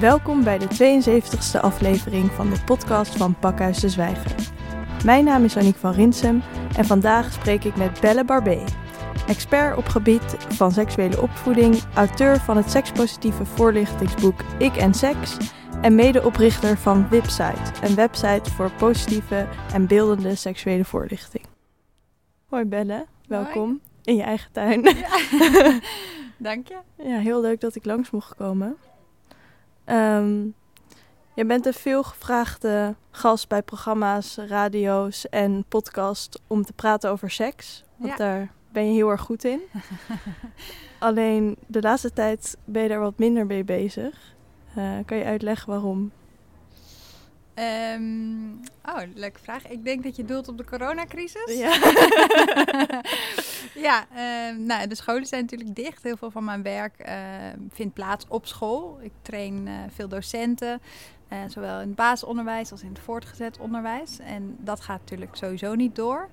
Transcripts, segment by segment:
Welkom bij de 72e aflevering van de podcast van Pakhuis de Zwijger. Mijn naam is Aniek van Rinsem en vandaag spreek ik met Belle Barbé, expert op gebied van seksuele opvoeding, auteur van het sekspositieve voorlichtingsboek Ik en Seks en medeoprichter van Website, een website voor positieve en beeldende seksuele voorlichting. Hoi Belle, welkom in je eigen tuin. Ja. Dank je. Ja, heel leuk dat ik langs mocht komen. Um, je bent een veelgevraagde gast bij programma's, radio's en podcasts om te praten over seks. Want Ja. daar ben je heel erg goed in. Alleen de laatste tijd ben je daar wat minder mee bezig. Eh, kan je uitleggen waarom? Ehm, oh, leuke vraag. Ik denk dat je doelt op de coronacrisis. Ja. ja, ehm, nou, de scholen zijn natuurlijk dicht. Heel veel van mijn werk ehm, vindt plaats op school. Ik train eh, veel docenten, eh, zowel in het basisonderwijs als in het voortgezet onderwijs. En dat gaat natuurlijk sowieso niet door.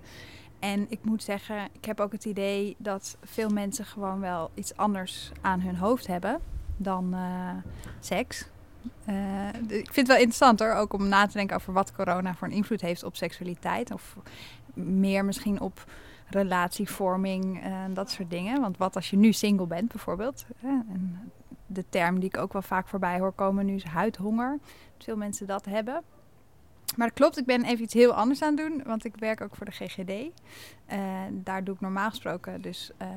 En ik moet zeggen, ik heb ook het idee dat veel mensen gewoon wel iets anders aan hun hoofd hebben dan eh, seks. Eh, ik vind het wel interessant hoor, ook om na te denken over wat corona voor een invloed heeft op seksualiteit. Of meer misschien op relatievorming en dat soort dingen. Want wat als je nu single bent bijvoorbeeld. En de term die ik ook wel vaak voorbij hoor komen nu is huidhonger. Veel mensen dat hebben. Maar dat klopt, ik ben even iets heel anders aan het doen. Want ik werk ook voor de GGD. Eh, daar doe ik normaal gesproken dus eh,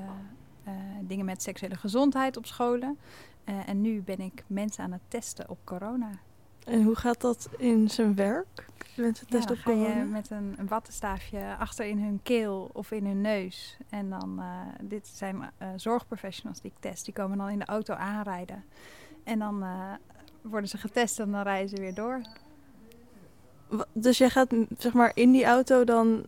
dingen met seksuele gezondheid op scholen. Eh, en nu ben ik mensen aan het testen op corona. En hoe gaat dat in zijn werk? Mensen Ja, testen dan op ga je corona? met een, een wattenstaafje achter in hun keel of in hun neus. En dan, eh, dit zijn eh, zorgprofessionals die ik test. Die komen dan in de auto aanrijden. En dan worden ze getest en dan rijden ze weer door. Dus jij gaat zeg maar in die auto dan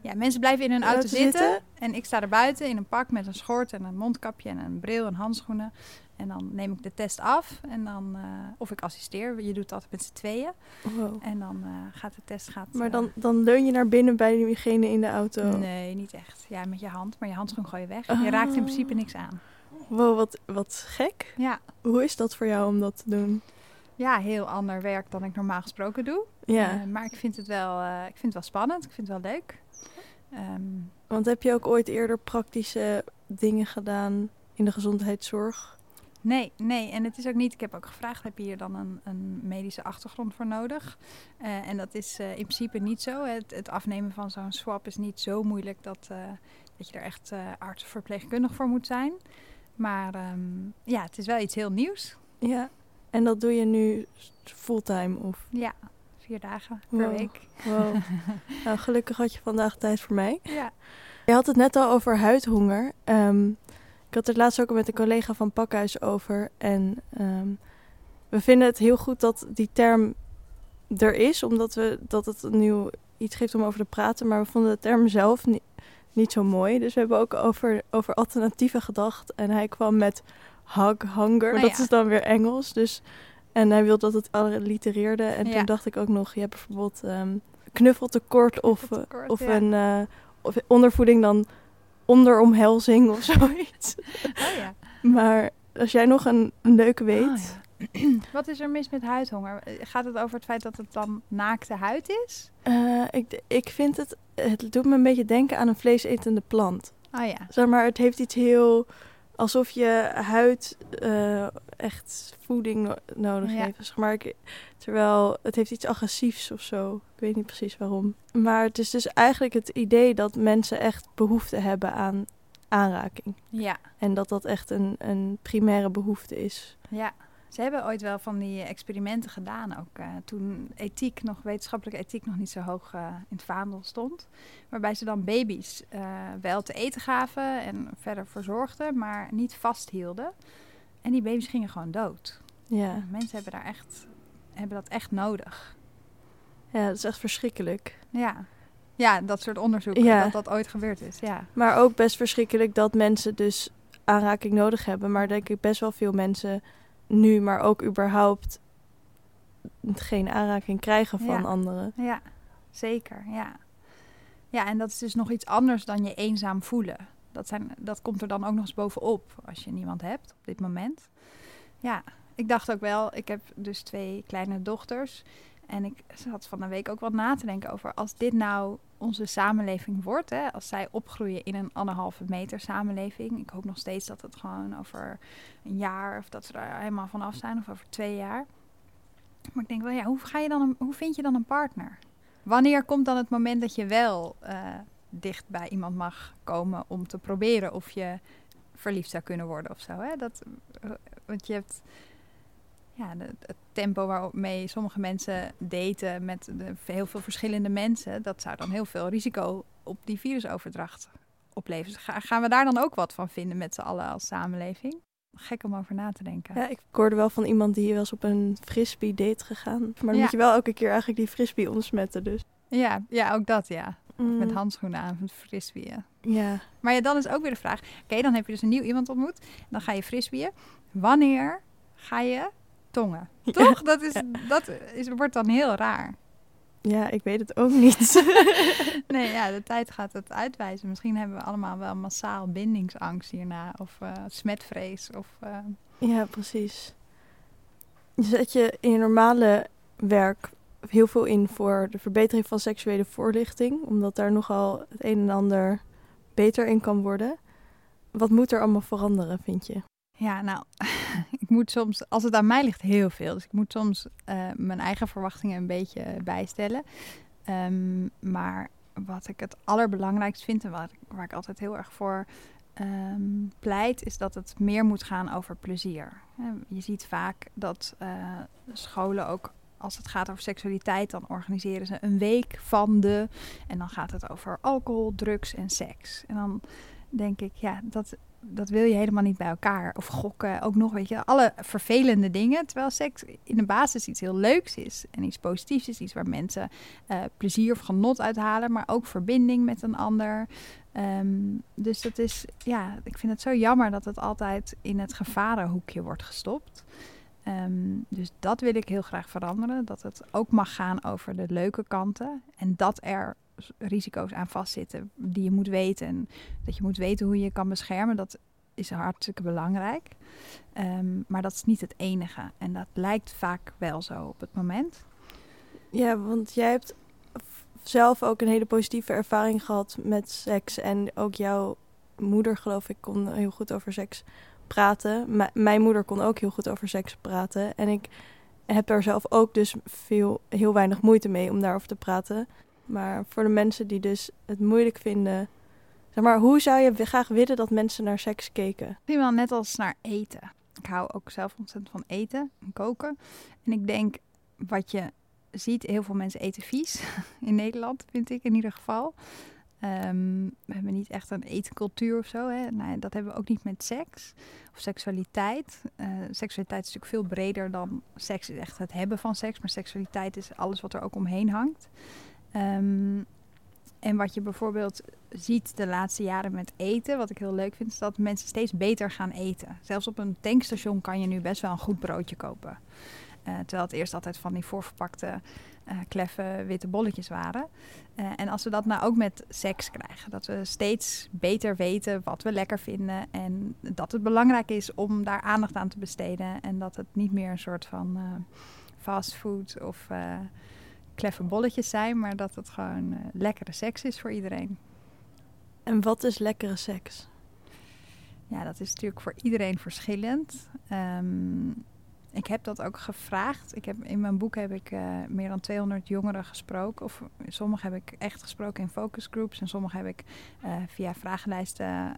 Ja, mensen blijven in hun auto Auto zitten, zitten? En ik sta er buiten in een pak met een schort en een mondkapje en een bril en handschoenen. En dan neem ik de test af. En dan, eh, of ik assisteer. Je doet het altijd met z'n tweeën. Wow. En dan eh, gaat de test... Gaat, Maar eh, dan, dan leun je naar binnen bij diegene in de auto. Nee, niet echt. Ja, met je hand. Maar je handschoen gooi je weg. Oh. Je raakt in principe niks aan. Wow, wat, wat gek. Ja. Hoe is dat voor jou om dat te doen? ja, heel ander werk dan ik normaal gesproken doe. Ja, maar ik vind, het wel, ik vind het wel spannend. Ik vind het wel leuk. Ehm, want heb je ook ooit eerder praktische dingen gedaan in de gezondheidszorg? Nee, nee. En het is ook niet... Ik heb ook gevraagd, heb je hier dan een, een medische achtergrond voor nodig? Eh, en dat is eh, in principe niet zo. Het, het afnemen van zo'n swab is niet zo moeilijk dat, eh, dat je er echt arts of verpleegkundig voor moet zijn. Maar ehm, ja, het is wel iets heel nieuws. Ja. En dat doe je nu fulltime of? Ja, vier dagen per Wow. week. Wow. nou, gelukkig had je vandaag tijd voor mij. Ja. Je had het net al over huidhonger. Ik had het laatst ook met een collega van Pakhuis over. En ehm, we vinden het heel goed dat die term er is, omdat we, dat het een nieuw iets geeft om over te praten. Maar we vonden de term zelf niet, niet zo mooi. Dus we hebben ook over, over alternatieven gedacht. En hij kwam met hug hunger. Oh, dat ja. is dan weer Engels. Dus, en hij wilde dat het allitereerde. En Ja. toen dacht ik ook nog, je hebt bijvoorbeeld ehm, knuffeltekort of, eh, Knuffeltekort, of ja. een eh, of ondervoeding dan onderomhelzing of zoiets. Oh ja. Maar als jij nog een, een leuke weet. Oh, ja. Wat is er mis met huidhonger? Gaat het over het feit dat het dan naakte huid is? Eh, ik, ik vind het, het doet me een beetje denken aan een vleesetende plant. Oh ja. Zeg maar, het heeft iets heel, alsof je huid eh, echt voeding no- nodig Ja. heeft. Zeg maar, ik, terwijl het heeft iets agressiefs of zo. Ik weet niet precies waarom. Maar het is dus eigenlijk het idee dat mensen echt behoefte hebben aan aanraking. Ja. En dat dat echt een, een primaire behoefte is. Ja. Ze hebben ooit wel van die experimenten gedaan ook. eh, toen ethiek nog, wetenschappelijke ethiek nog niet zo hoog eh, in het vaandel stond. Waarbij ze dan baby's eh, wel te eten gaven en verder verzorgden, maar niet vasthielden. En die baby's gingen gewoon dood. Ja, Mensen hebben, daar echt, hebben dat echt nodig. ja dat is echt verschrikkelijk. Ja. Ja, dat soort onderzoeken, Ja. dat dat ooit gebeurd is. Ja. Maar ook best verschrikkelijk dat mensen dus aanraking nodig hebben. Maar denk ik best wel veel mensen nu, maar ook überhaupt geen aanraking krijgen van Ja. anderen. Ja, zeker. Ja. ja, en dat is dus nog iets anders dan je eenzaam voelen. Dat, zijn, dat komt er dan ook nog eens bovenop als je niemand hebt op dit moment. Ja, ik dacht ook wel, ik heb dus twee kleine dochters. En ik zat van de week ook wat na te denken over als dit nou onze samenleving wordt. Hè, als zij opgroeien in een anderhalve meter samenleving. Ik hoop nog steeds dat het gewoon over een jaar of dat ze er helemaal vanaf zijn of over twee jaar. Maar ik denk wel, ja, hoe, ga je dan een, hoe vind je dan een partner? Wanneer komt dan het moment dat je wel uh, dicht bij iemand mag komen om te proberen of je verliefd zou kunnen worden of zo? Hè? Dat, uh, want je hebt ja, de, het tempo waarmee sommige mensen daten met de, heel veel verschillende mensen, dat zou dan heel veel risico op die virusoverdracht opleveren. Gaan we daar dan ook wat van vinden met z'n allen als samenleving? Gek om over na te denken. Ja, ik hoorde wel van iemand die was op een frisbee date gegaan. Maar dan ja. moet je wel elke keer eigenlijk die frisbee ontsmetten dus. Ja, ja ook dat ja. Mm. Met handschoenen aan, met frisbeeën. Ja. Maar ja, dan is ook weer de vraag. Oké, dan heb je dus een nieuw iemand ontmoet. Dan ga je frisbeeën. Wanneer ga je tongen. Toch? dat, is, dat is, wordt dan heel raar. Ja, ik weet het ook niet. nee, ja, de tijd gaat het uitwijzen. Misschien hebben we allemaal wel massaal bindingsangst hierna. Of uh, smetvrees. Of, uh... Ja, precies. Zet je in je normale werk heel veel in voor de verbetering van seksuele voorlichting. Omdat daar nogal het een en ander beter in kan worden. Wat moet er allemaal veranderen, vind je? Ja, nou, ik moet soms, als het aan mij ligt, heel veel. Dus ik moet soms uh, mijn eigen verwachtingen een beetje bijstellen. Um, maar wat ik het allerbelangrijkst vind en waar, ik altijd heel erg voor um, pleit, is dat het meer moet gaan over plezier. Je ziet vaak dat uh, scholen ook als het gaat over seksualiteit, dan organiseren ze een week van de. En dan gaat het over alcohol, drugs en seks. En dan denk ik, ja, dat dat wil je helemaal niet bij elkaar. Of gokken, ook nog, weet je, alle vervelende dingen. Terwijl seks in de basis iets heel leuks is en iets positiefs is. Iets waar mensen uh, plezier of genot uithalen, maar ook verbinding met een ander. Um, dus dat is, ja, ik vind het zo jammer dat het altijd in het gevarenhoekje wordt gestopt. Um, dus dat wil ik heel graag veranderen. Dat het ook mag gaan over de leuke kanten. En dat er risico's aan vastzitten die je moet weten. En dat je moet weten hoe je je kan beschermen, dat is hartstikke belangrijk. Um, maar dat is niet het enige. En dat lijkt vaak wel zo op het moment. Ja, want jij hebt zelf ook een hele positieve ervaring gehad met seks. En ook jouw moeder, geloof ik, kon heel goed over seks praten. Mijn moeder kon ook heel goed over seks praten. En ik heb daar zelf ook dus veel, heel weinig moeite mee om daarover te praten. Maar voor de mensen die dus het moeilijk vinden. Zeg maar, hoe zou je graag willen dat mensen naar seks keken? Wel net als naar eten. Ik hou ook zelf ontzettend van eten en koken. En ik denk wat je ziet, heel veel mensen eten vies. In Nederland, vind ik in ieder geval. Um, we hebben niet echt een etencultuur of zo. Hè? Dat hebben we ook niet met seks of seksualiteit. Uh, seksualiteit is natuurlijk veel breder dan seks is echt het hebben van seks. Maar seksualiteit is alles wat er ook omheen hangt. Um, en wat je bijvoorbeeld ziet de laatste jaren met eten, wat ik heel leuk vind, is dat mensen steeds beter gaan eten. Zelfs op een tankstation kan je nu best wel een goed broodje kopen. Uh, terwijl het eerst altijd van die voorverpakte uh, kleffe witte bolletjes waren. Uh, en als we dat nou ook met seks krijgen, dat we steeds beter weten wat we lekker vinden en dat het belangrijk is om daar aandacht aan te besteden en dat het niet meer een soort van fastfood of kleffe bolletjes zijn, maar dat het gewoon uh, lekkere seks is voor iedereen. En wat is lekkere seks? Ja, dat is natuurlijk voor iedereen verschillend. Um, ik heb dat ook gevraagd. Ik heb, in mijn boek heb ik uh, meer dan 200 jongeren gesproken. Of sommige heb ik echt gesproken in focusgroups. En sommige heb ik uh, via vragenlijsten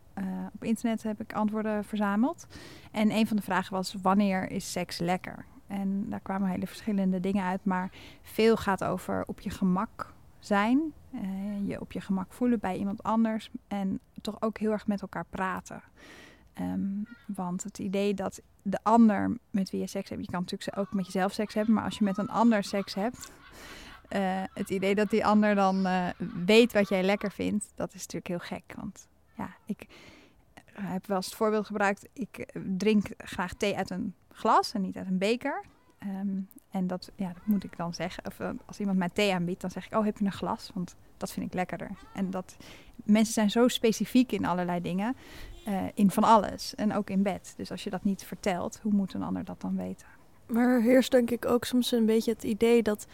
op internet heb ik antwoorden verzameld. En een van de vragen was: wanneer is seks lekker? En daar kwamen hele verschillende dingen uit. Maar veel gaat over op je gemak zijn. Uh, je op je gemak voelen bij iemand anders. En toch ook heel erg met elkaar praten. Um, want het idee dat de ander met wie je seks hebt, je kan natuurlijk ook met jezelf seks hebben, maar als je met een ander seks hebt, uh, het idee dat die ander dan uh, weet wat jij lekker vindt, dat is natuurlijk heel gek. Want ja, ik heb wel eens het voorbeeld gebruikt, ik drink graag thee uit een glas en niet uit een beker. Um, En dat, ja, dat moet ik dan zeggen. Of eh, als iemand mij thee aanbiedt, dan zeg ik, oh, heb je een glas? Want dat vind ik lekkerder. En dat mensen zijn zo specifiek in allerlei dingen. eh, in van alles. En ook in bed. Dus als je dat niet vertelt, hoe moet een ander dat dan weten? Maar er heerst denk ik ook soms een beetje het idee dat,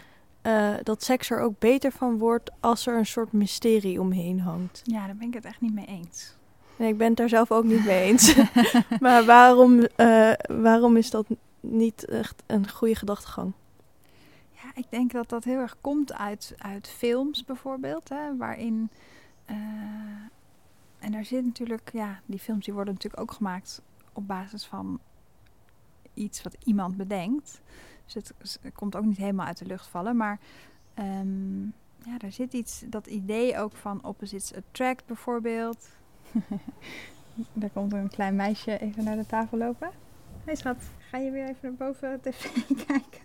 eh, dat seks er ook beter van wordt als er een soort mysterie omheen hangt. Ja, daar ben ik het echt niet mee eens. En ik ben het daar zelf ook niet mee eens. maar waarom, eh, waarom is dat niet echt een goede gedachtegang? Ja, ik denk dat dat heel erg komt uit, uit films bijvoorbeeld, hè, waarin. eh, en daar zit natuurlijk, ja, die films die worden natuurlijk ook gemaakt op basis van iets wat iemand bedenkt. Dus het, komt ook niet helemaal uit de lucht vallen, maar ehm, ja, daar zit iets, dat idee ook van opposites attract bijvoorbeeld. daar komt een klein meisje even naar de tafel lopen. Hé hey schat, ga je weer even naar boven de tv kijken?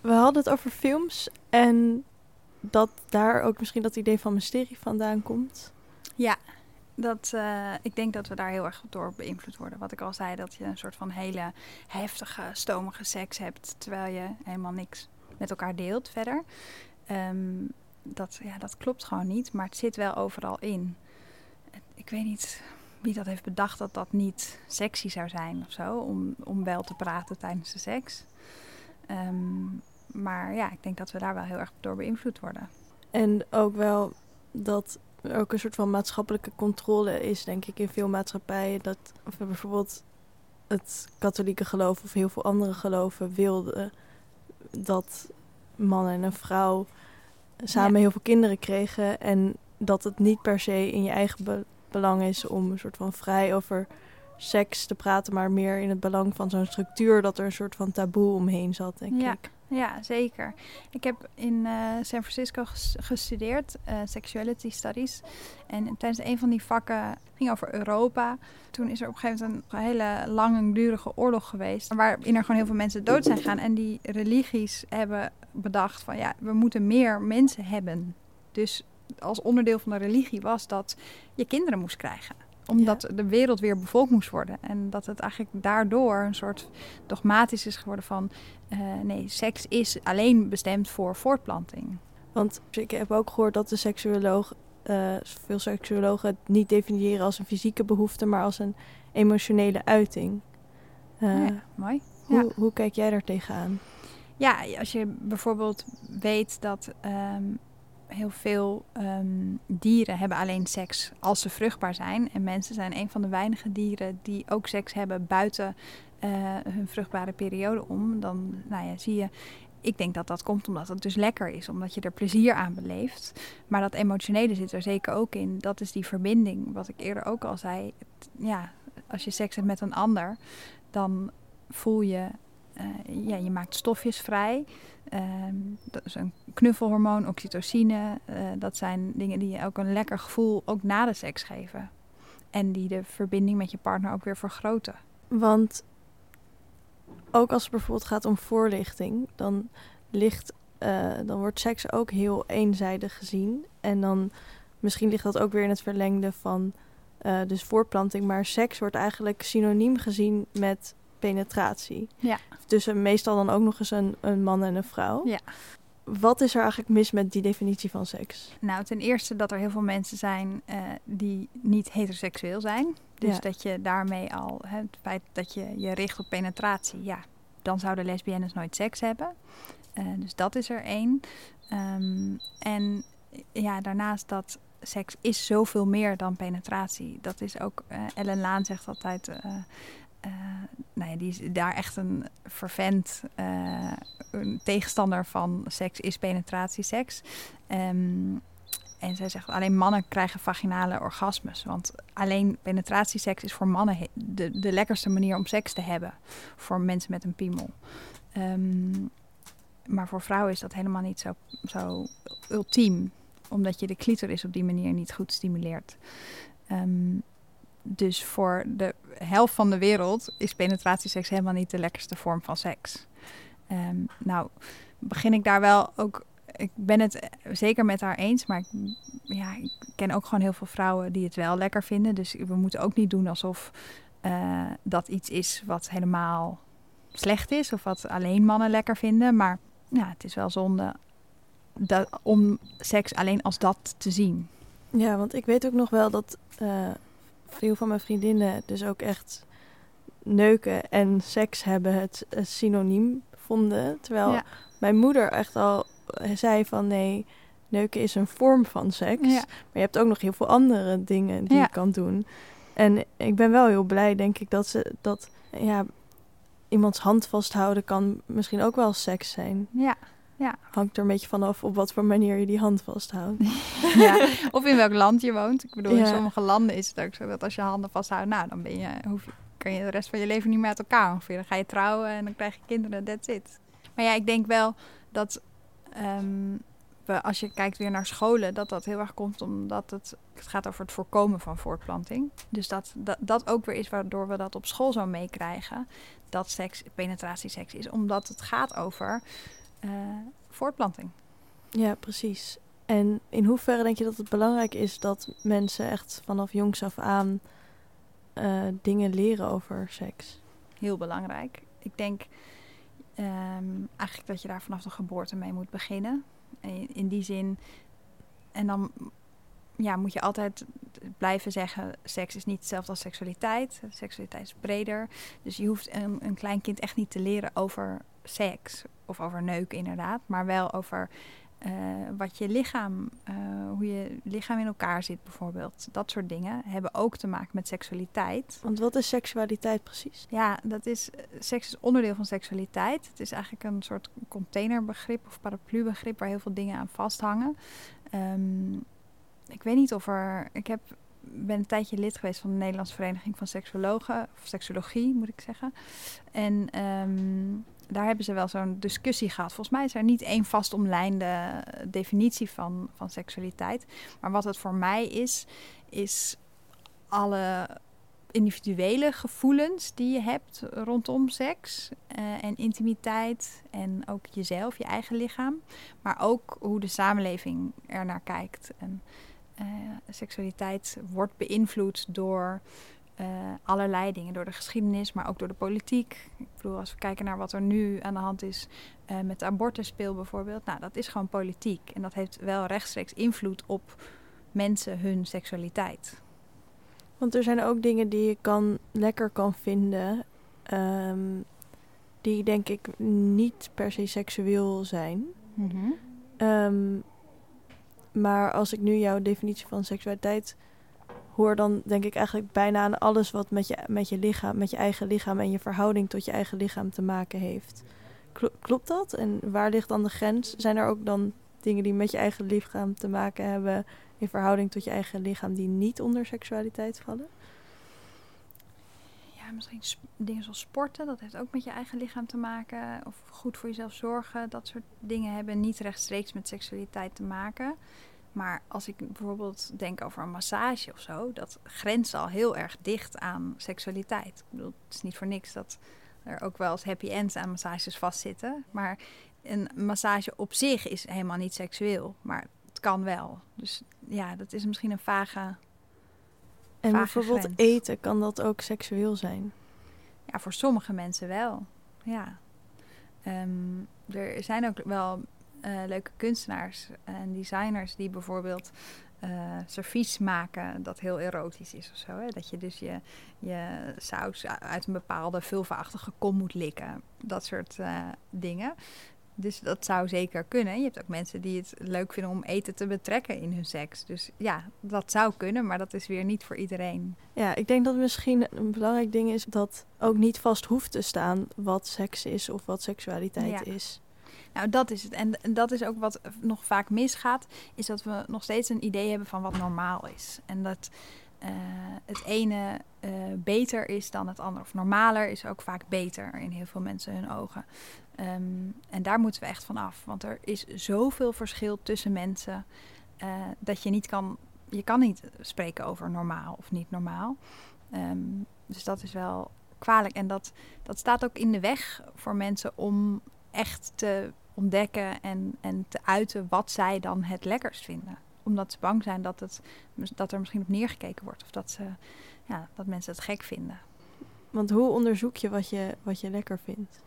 We hadden het over films en dat daar ook misschien dat idee van mysterie vandaan komt. Ja, dat, eh, ik denk dat we daar heel erg door beïnvloed worden. Wat ik al zei, dat je een soort van hele heftige, stomige seks hebt, terwijl je helemaal niks met elkaar deelt verder. Ehm, dat, ja, dat klopt gewoon niet, maar het zit wel overal in. Ik weet niet wie dat heeft bedacht dat dat niet sexy zou zijn of zo, om, om wel te praten tijdens de seks. Ehm, maar ja, ik denk dat we daar wel heel erg door beïnvloed worden. En ook wel dat er ook een soort van maatschappelijke controle is, denk ik, in veel maatschappijen. Dat of bijvoorbeeld het katholieke geloof of heel veel andere geloven wilden dat man en een vrouw samen Ja. heel veel kinderen kregen. En dat het niet per se in je eigen be- belang is om een soort van vrij over seks te praten, maar meer in het belang van zo'n structuur dat er een soort van taboe omheen zat, denk Ja. ik. Ja, zeker. Ik heb in eh, San Francisco ges- gestudeerd, eh, Sexuality Studies. En tijdens een van die vakken ging over Europa. Toen is er op een gegeven moment een hele langdurige oorlog geweest. Waarin er gewoon heel veel mensen dood zijn gegaan. En die religies hebben bedacht van ja, we moeten meer mensen hebben. Dus als onderdeel van de religie was dat je kinderen moest krijgen. Omdat de wereld weer bevolkt moest worden. En dat het eigenlijk daardoor een soort dogmatisch is geworden van... eh, nee, seks is alleen bestemd voor voortplanting. Want ik heb ook gehoord dat de seksuoloog, eh, veel seksuologen het niet definiëren als een fysieke behoefte, maar als een emotionele uiting. Eh, ja, mooi. hoe, hoe kijk jij daar tegenaan? Ja, als je bijvoorbeeld weet dat ehm, heel veel ehm, dieren hebben alleen seks als ze vruchtbaar zijn. En mensen zijn een van de weinige dieren die ook seks hebben buiten eh, hun vruchtbare periode om. Dan nou ja, zie je. Ik denk dat dat komt omdat het dus lekker is, omdat je er plezier aan beleeft. Maar dat emotionele zit er zeker ook in. Dat is die verbinding, wat ik eerder ook al zei. Ja, als je seks hebt met een ander, dan voel je eh, ja, je maakt stofjes vrij. Ehm, dat is een knuffelhormoon, oxytocine. Eh, dat zijn dingen die je ook een lekker gevoel ook na de seks geven. En die de verbinding met je partner ook weer vergroten. Want ook als het bijvoorbeeld gaat om voorlichting, dan, ligt, eh, dan wordt seks ook heel eenzijdig gezien. En dan misschien ligt dat ook weer in het verlengde van dus voortplanting. Maar seks wordt eigenlijk synoniem gezien met penetratie. Ja. Tussen meestal dan ook nog eens een, een man en een vrouw. Ja. Wat is er eigenlijk mis met die definitie van seks? Nou, ten eerste dat er heel veel mensen zijn eh, die niet heteroseksueel zijn. Dus Ja. dat je daarmee al, hè, het feit dat je je richt op penetratie, ja, dan zouden lesbiennes nooit seks hebben. Eh, dus dat is er één. Ehm, en ja, daarnaast dat seks is zoveel meer dan penetratie. Dat is ook, eh, Ellen Laan zegt altijd, eh, nou ja, die is daar echt een vervent eh, een tegenstander van seks is penetratieseks. Ehm, en zij zegt alleen mannen krijgen vaginale orgasmes. Want alleen penetratieseks is voor mannen de, de lekkerste manier om seks te hebben. Voor mensen met een piemel. Ehm, maar voor vrouwen is dat helemaal niet zo, zo ultiem. Omdat je de clitoris op die manier niet goed stimuleert. Ehm, dus voor de helft van de wereld is penetratieseks helemaal niet de lekkerste vorm van seks. Ehm, nou, begin ik daar wel ook. Ik ben het zeker met haar eens, maar ik, ja, ik ken ook gewoon heel veel vrouwen die het wel lekker vinden. Dus we moeten ook niet doen alsof eh, dat iets is wat helemaal slecht is of wat alleen mannen lekker vinden. Maar ja, het is wel zonde dat, om seks alleen als dat te zien. Ja, want ik weet ook nog wel dat uh, veel van mijn vriendinnen dus ook echt neuken en seks hebben het, synoniem vonden. Terwijl mijn moeder echt al zei van nee, neuken is een vorm van seks. Maar je hebt ook nog heel veel andere dingen die je kan doen. En ik ben wel heel blij, denk ik, dat ze dat ja, iemands hand vasthouden kan misschien ook wel seks zijn. Ja. Ja. Hangt er een beetje vanaf op wat voor manier je die hand vasthoudt. ja, of in welk land je woont. Ik bedoel, in sommige landen is het ook zo dat als je handen vasthoudt, nou, dan ben je, hoef je, kan je de rest van je leven niet meer uit elkaar ongeveer. Dan ga je trouwen en dan krijg je kinderen, that's it. Maar ja, ik denk wel dat um, we, als je kijkt weer naar scholen, dat dat heel erg komt omdat het, het gaat over het voorkomen van voortplanting. Dus dat, dat dat ook weer is waardoor we dat op school zo meekrijgen. Dat seks, penetratieseks is, omdat het gaat over uh, voortplanting. Ja, precies. En in hoeverre denk je dat het belangrijk is dat mensen echt vanaf jongs af aan uh, dingen leren over seks? Heel belangrijk. Ik denk um, eigenlijk dat je daar vanaf de geboorte mee moet beginnen. In, in die zin. En dan ja, moet je altijd blijven zeggen: seks is niet hetzelfde als seksualiteit. Seksualiteit is breder. Dus je hoeft een, een klein kind echt niet te leren over seks of over neuken, inderdaad, maar wel over uh, wat je lichaam, uh, hoe je lichaam in elkaar zit, bijvoorbeeld. Dat soort dingen hebben ook te maken met seksualiteit. Want wat is seksualiteit precies? Ja, dat is, seks is onderdeel van seksualiteit. Het is eigenlijk een soort containerbegrip of paraplubegrip waar heel veel dingen aan vasthangen. Um, ik weet niet of er. Ik heb, ben een tijdje lid geweest van de Nederlandse Vereniging van Seksologen, of Seksologie moet ik zeggen. En um, daar hebben ze wel zo'n discussie gehad. Volgens mij is er niet één vastomlijnde definitie van, van seksualiteit. Maar wat het voor mij is, is alle individuele gevoelens die je hebt rondom seks uh, en intimiteit en ook jezelf, je eigen lichaam, maar ook hoe de samenleving er naar kijkt. En uh, seksualiteit wordt beïnvloed door uh, allerlei dingen. Door de geschiedenis, maar ook door de politiek. Ik bedoel, als we kijken naar wat er nu aan de hand is uh, met de abortuspeel bijvoorbeeld. Nou, dat is gewoon politiek. En dat heeft wel rechtstreeks invloed op mensen hun seksualiteit. Want er zijn ook dingen die je kan, lekker kan vinden. Um, die denk ik niet per se seksueel zijn. Mm -hmm. um, maar als ik nu jouw definitie van seksualiteit hoor dan denk ik eigenlijk bijna aan alles wat met je, met je lichaam, met je eigen lichaam en je verhouding tot je eigen lichaam te maken heeft. Klopt dat? En waar ligt dan de grens? Zijn er ook dan dingen die met je eigen lichaam te maken hebben in verhouding tot je eigen lichaam die niet onder seksualiteit vallen? Ja, misschien dingen zoals sporten, dat heeft ook met je eigen lichaam te maken. Of goed voor jezelf zorgen, dat soort dingen hebben niet rechtstreeks met seksualiteit te maken. Maar als ik bijvoorbeeld denk over een massage of zo, dat grenst al heel erg dicht aan seksualiteit. Ik bedoel, het is niet voor niks dat er ook wel eens happy ends aan massages vastzitten. Maar een massage op zich is helemaal niet seksueel, maar het kan wel. Dus ja, dat is misschien een vage. En bijvoorbeeld eten, kan dat ook seksueel zijn? Ja, voor sommige mensen wel. Ja. Um, er zijn ook wel uh, leuke kunstenaars en designers die bijvoorbeeld uh, servies maken dat heel erotisch is of zo. Hè? Dat je dus je, je saus uit een bepaalde vulvaachtige kom moet likken. Dat soort uh, dingen. Dus dat zou zeker kunnen. Je hebt ook mensen die het leuk vinden om eten te betrekken in hun seks. Dus ja, dat zou kunnen, maar dat is weer niet voor iedereen. Ja, ik denk dat misschien een belangrijk ding is dat ook niet vast hoeft te staan wat seks is of wat seksualiteit is. Nou, dat is het. En, dat is ook wat nog vaak misgaat, is dat we nog steeds een idee hebben van wat normaal is. En dat uh, het ene uh, beter is dan het andere. Of normaler is ook vaak beter in heel veel mensen hun ogen. Um, en daar moeten we echt van af. Want er is zoveel verschil tussen mensen uh, dat je niet kan. Je kan niet spreken over normaal of niet normaal. Um, dus dat is wel kwalijk. En dat, dat staat ook in de weg voor mensen om echt te ontdekken en, en te uiten wat zij dan het lekkerst vinden. Omdat ze bang zijn dat, het, dat er misschien op neergekeken wordt of dat, ze, ja, dat mensen het gek vinden. Want hoe onderzoek je wat je, wat je lekker vindt?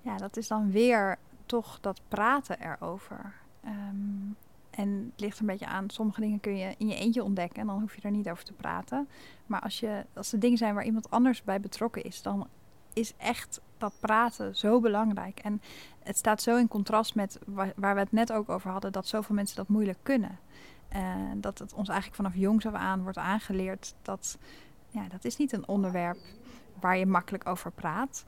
Ja, dat is dan weer toch dat praten erover. Ehm, en het ligt een beetje aan, sommige dingen kun je in je eentje ontdekken en dan hoef je er niet over te praten. Maar als, je, als er dingen zijn waar iemand anders bij betrokken is, dan is echt dat praten zo belangrijk. En het staat zo in contrast met waar, we het net ook over hadden, dat zoveel mensen dat moeilijk kunnen. Dat het ons eigenlijk vanaf jongs af aan wordt aangeleerd dat ja, dat is niet een onderwerp waar je makkelijk over praat.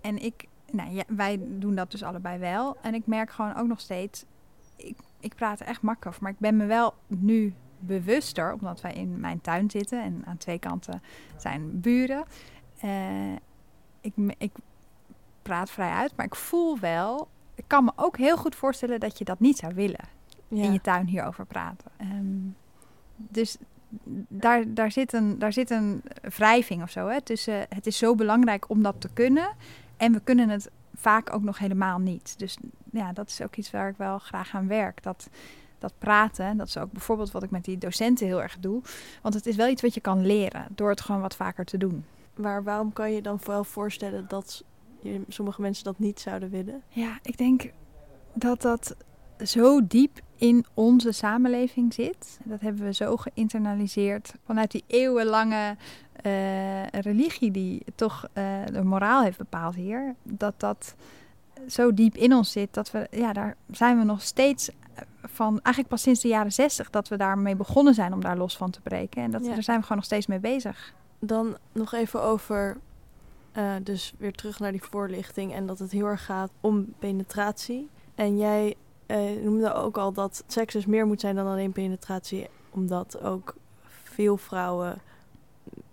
En ik, nou, ja, wij doen dat dus allebei wel. En ik merk gewoon ook nog steeds, ik, ik praat er echt makkelijk over. Maar ik ben me wel nu bewuster, omdat wij in mijn tuin zitten en aan twee kanten zijn buren. Uh, ik, ik praat vrij uit, maar ik voel wel, ik kan me ook heel goed voorstellen dat je dat niet zou willen. Ja. In je tuin hierover praten. Um, dus daar, daar, zit een, daar zit een wrijving of zo. Hè, tussen het is zo belangrijk om dat te kunnen. En we kunnen het vaak ook nog helemaal niet. Dus ja, dat is ook iets waar ik wel graag aan werk. Dat, dat praten, dat is ook bijvoorbeeld wat ik met die docenten heel erg doe. Want het is wel iets wat je kan leren door het gewoon wat vaker te doen. Maar waarom kan je dan wel voorstellen dat sommige mensen dat niet zouden willen? Ja, ik denk dat dat zo diep in onze samenleving zit. Dat hebben we zo geïnternaliseerd vanuit die eeuwenlange uh, religie die toch uh, de moraal heeft bepaald hier. Dat dat zo diep in ons zit dat we, ja, daar zijn we nog steeds van, eigenlijk pas sinds de jaren zestig, dat we daarmee begonnen zijn om daar los van te breken. En dat, ja. daar zijn we gewoon nog steeds mee bezig. Dan nog even over, uh, dus weer terug naar die voorlichting en dat het heel erg gaat om penetratie. En jij uh, noemde ook al dat seks dus meer moet zijn dan alleen penetratie, omdat ook veel vrouwen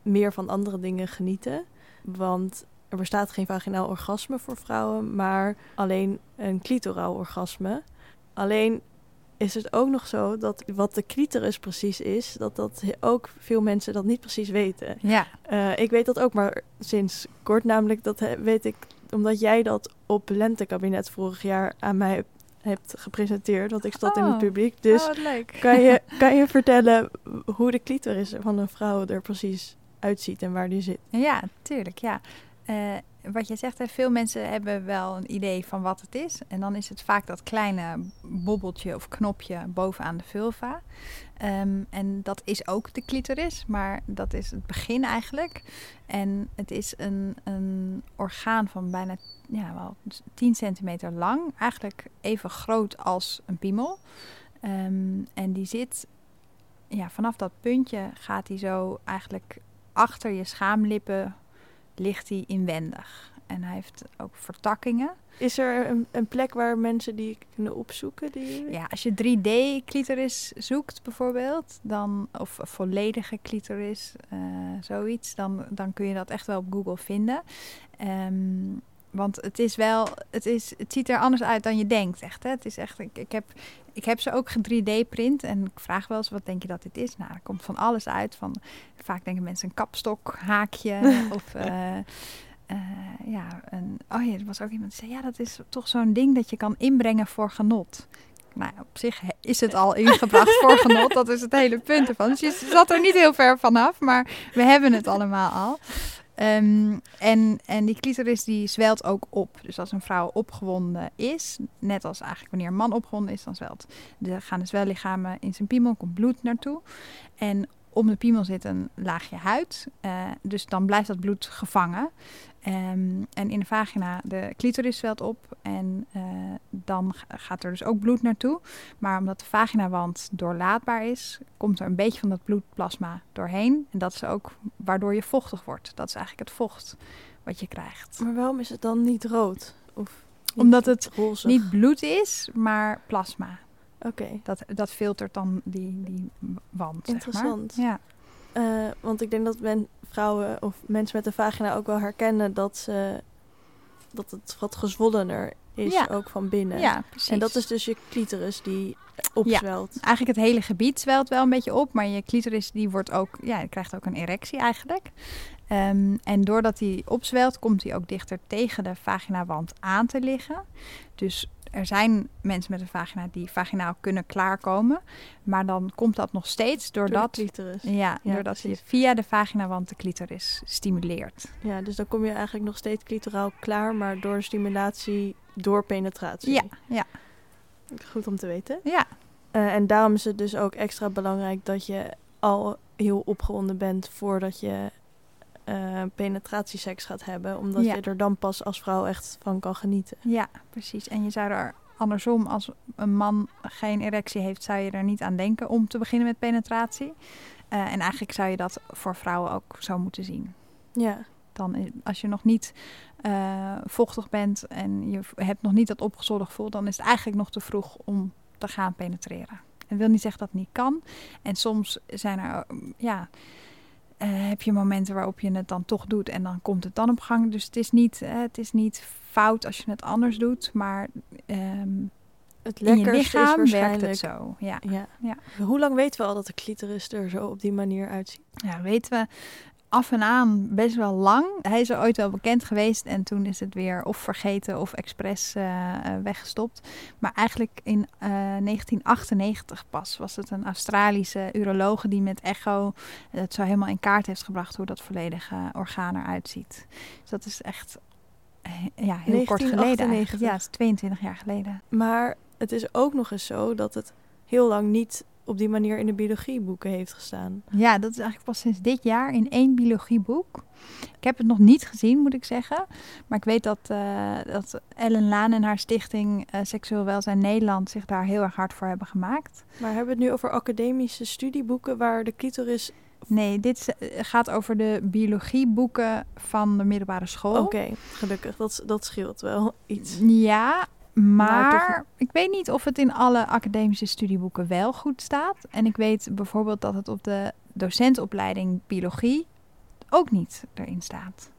meer van andere dingen genieten. Want er bestaat geen vaginaal orgasme voor vrouwen, maar alleen een clitoraal orgasme. Alleen is het ook nog zo dat wat de clitoris precies is, dat dat ook veel mensen dat niet precies weten. Ja. Uh, ik weet dat ook maar sinds kort, namelijk dat weet ik omdat jij dat op lentekabinet vorig jaar aan mij hebt gepresenteerd, want ik zat oh. in het publiek. Dus oh, leuk. Kan, je, kan je vertellen hoe de clitoris van een vrouw er precies uitziet en waar die zit? Ja, tuurlijk, ja. Uh, wat je zegt, hè, veel mensen hebben wel een idee van wat het is. En dan is het vaak dat kleine bobbeltje of knopje bovenaan de vulva. Um, en dat is ook de clitoris, maar dat is het begin eigenlijk. En het is een, een orgaan van bijna ja, wel 10 centimeter lang. Eigenlijk even groot als een piemel. Um, en die zit, ja, vanaf dat puntje gaat hij zo eigenlijk achter je schaamlippen ligt hij inwendig. En hij heeft ook vertakkingen. Is er een, een, plek waar mensen die kunnen opzoeken? Die... Ja, als je 3D-clitoris zoekt bijvoorbeeld, dan, of volledige clitoris, uh, zoiets, dan, dan kun je dat echt wel op Google vinden. Um, want het is wel, het, is, het ziet er anders uit dan je denkt, echt. Hè? Het is echt, ik, ik, heb, ik heb ze ook 3D-print en ik vraag wel eens, wat denk je dat dit is? Nou, er komt van alles uit. Van, vaak denken mensen een kapstok, haakje of... Uh, uh, ja, een, oh ja, er was ook iemand die zei, ja, dat is toch zo'n ding dat je kan inbrengen voor genot. Nou, op zich is het al ingebracht voor genot. Dat is het hele punt ervan. Dus je zat er niet heel ver vanaf, maar we hebben het allemaal al. Um, en, en die clitoris die zwelt ook op. Dus als een vrouw opgewonden is, net als eigenlijk wanneer een man opgewonden is, dan zwelt. Er gaan de zwellichamen in zijn piemel, komt bloed naartoe. En om de piemel zit een laagje huid. Uh, dus dan blijft dat bloed gevangen. Um, en in de vagina, de clitoris zwelt op en uh, dan gaat er dus ook bloed naartoe. Maar omdat de vaginawand doorlaatbaar is, komt er een beetje van dat bloedplasma doorheen. En dat is ook waardoor je vochtig wordt. Dat is eigenlijk het vocht wat je krijgt. Maar waarom is het dan niet rood? Of niet omdat het rozig? niet bloed is, maar plasma. Oké. Okay. Dat, dat filtert dan die, die wand. Interessant. Zeg maar. Ja. Uh, want ik denk dat men, vrouwen of mensen met een vagina ook wel herkennen dat, ze, dat het wat gezwollener is, ja. ook van binnen. Ja, precies. En dat is dus je clitoris die opzwelt. Ja, eigenlijk het hele gebied zwelt wel een beetje op, maar je clitoris die wordt ook, ja, krijgt ook een erectie eigenlijk. Um, en doordat hij opzwelt, komt hij ook dichter tegen de vaginawand aan te liggen. Dus er zijn mensen met een vagina die vaginaal kunnen klaarkomen. Maar dan komt dat nog steeds doordat, Door clitoris. ja, Ja, doordat je via de vaginawand de clitoris stimuleert. Ja, dus dan kom je eigenlijk nog steeds clitoraal klaar, maar door stimulatie, door penetratie. Ja, ja, Goed om te weten. ja. Eh, en daarom is het dus ook extra belangrijk dat je al heel opgewonden bent voordat je eh, penetratieseks gaat hebben. Omdat Ja. je er dan pas als vrouw echt van kan genieten. Ja, precies. En je zou er andersom, als een man geen erectie heeft, zou je er niet aan denken om te beginnen met penetratie. Eh, en eigenlijk zou je dat voor vrouwen ook zo moeten zien. Ja, Dan, als je nog niet eh, vochtig bent en je hebt nog niet dat opgezwollen gevoel, dan is het eigenlijk nog te vroeg om te gaan penetreren. En wil niet zeggen dat het niet kan. En soms zijn er, ja, heb je momenten waarop je het dan toch doet en dan komt het dan op gang. Dus het is niet, eh, het is niet fout als je het anders doet, maar ehm, het in je lekkerste is lichaam werkt het zo. Ja. Ja. Ja. Hoe lang weten we al dat de clitoris er zo op die manier uitziet? Ja, weten we af en aan best wel lang. Hij is er ooit wel bekend geweest en toen is het weer of vergeten of expres eh, eh, weggestopt. Maar eigenlijk in eh, 1998 pas was het een Australische urologe die met echo het zo helemaal in kaart heeft gebracht hoe dat volledige orgaan eruit ziet. Dus dat is echt eh, ja, heel kort geleden. eigenlijk. 1998. Ja, het is 22 jaar geleden. Maar het is ook nog eens zo dat het heel lang niet op die manier in de biologieboeken heeft gestaan. Ja, dat is eigenlijk pas sinds dit jaar in één biologieboek. Ik heb het nog niet gezien, moet ik zeggen. Maar ik weet dat, eh, dat Ellen Laan en haar stichting eh, Seksueel Welzijn Nederland zich daar heel erg hard voor hebben gemaakt. Maar hebben we het nu over academische studieboeken waar de clitoris... Nee, dit eh, gaat over de biologieboeken van de middelbare school. Oké, gelukkig. Dat, dat scheelt wel iets. Ja, maar, Maar toch- ik weet niet of het in alle academische studieboeken wel goed staat. En ik weet bijvoorbeeld dat het op de docentopleiding biologie ook niet erin staat.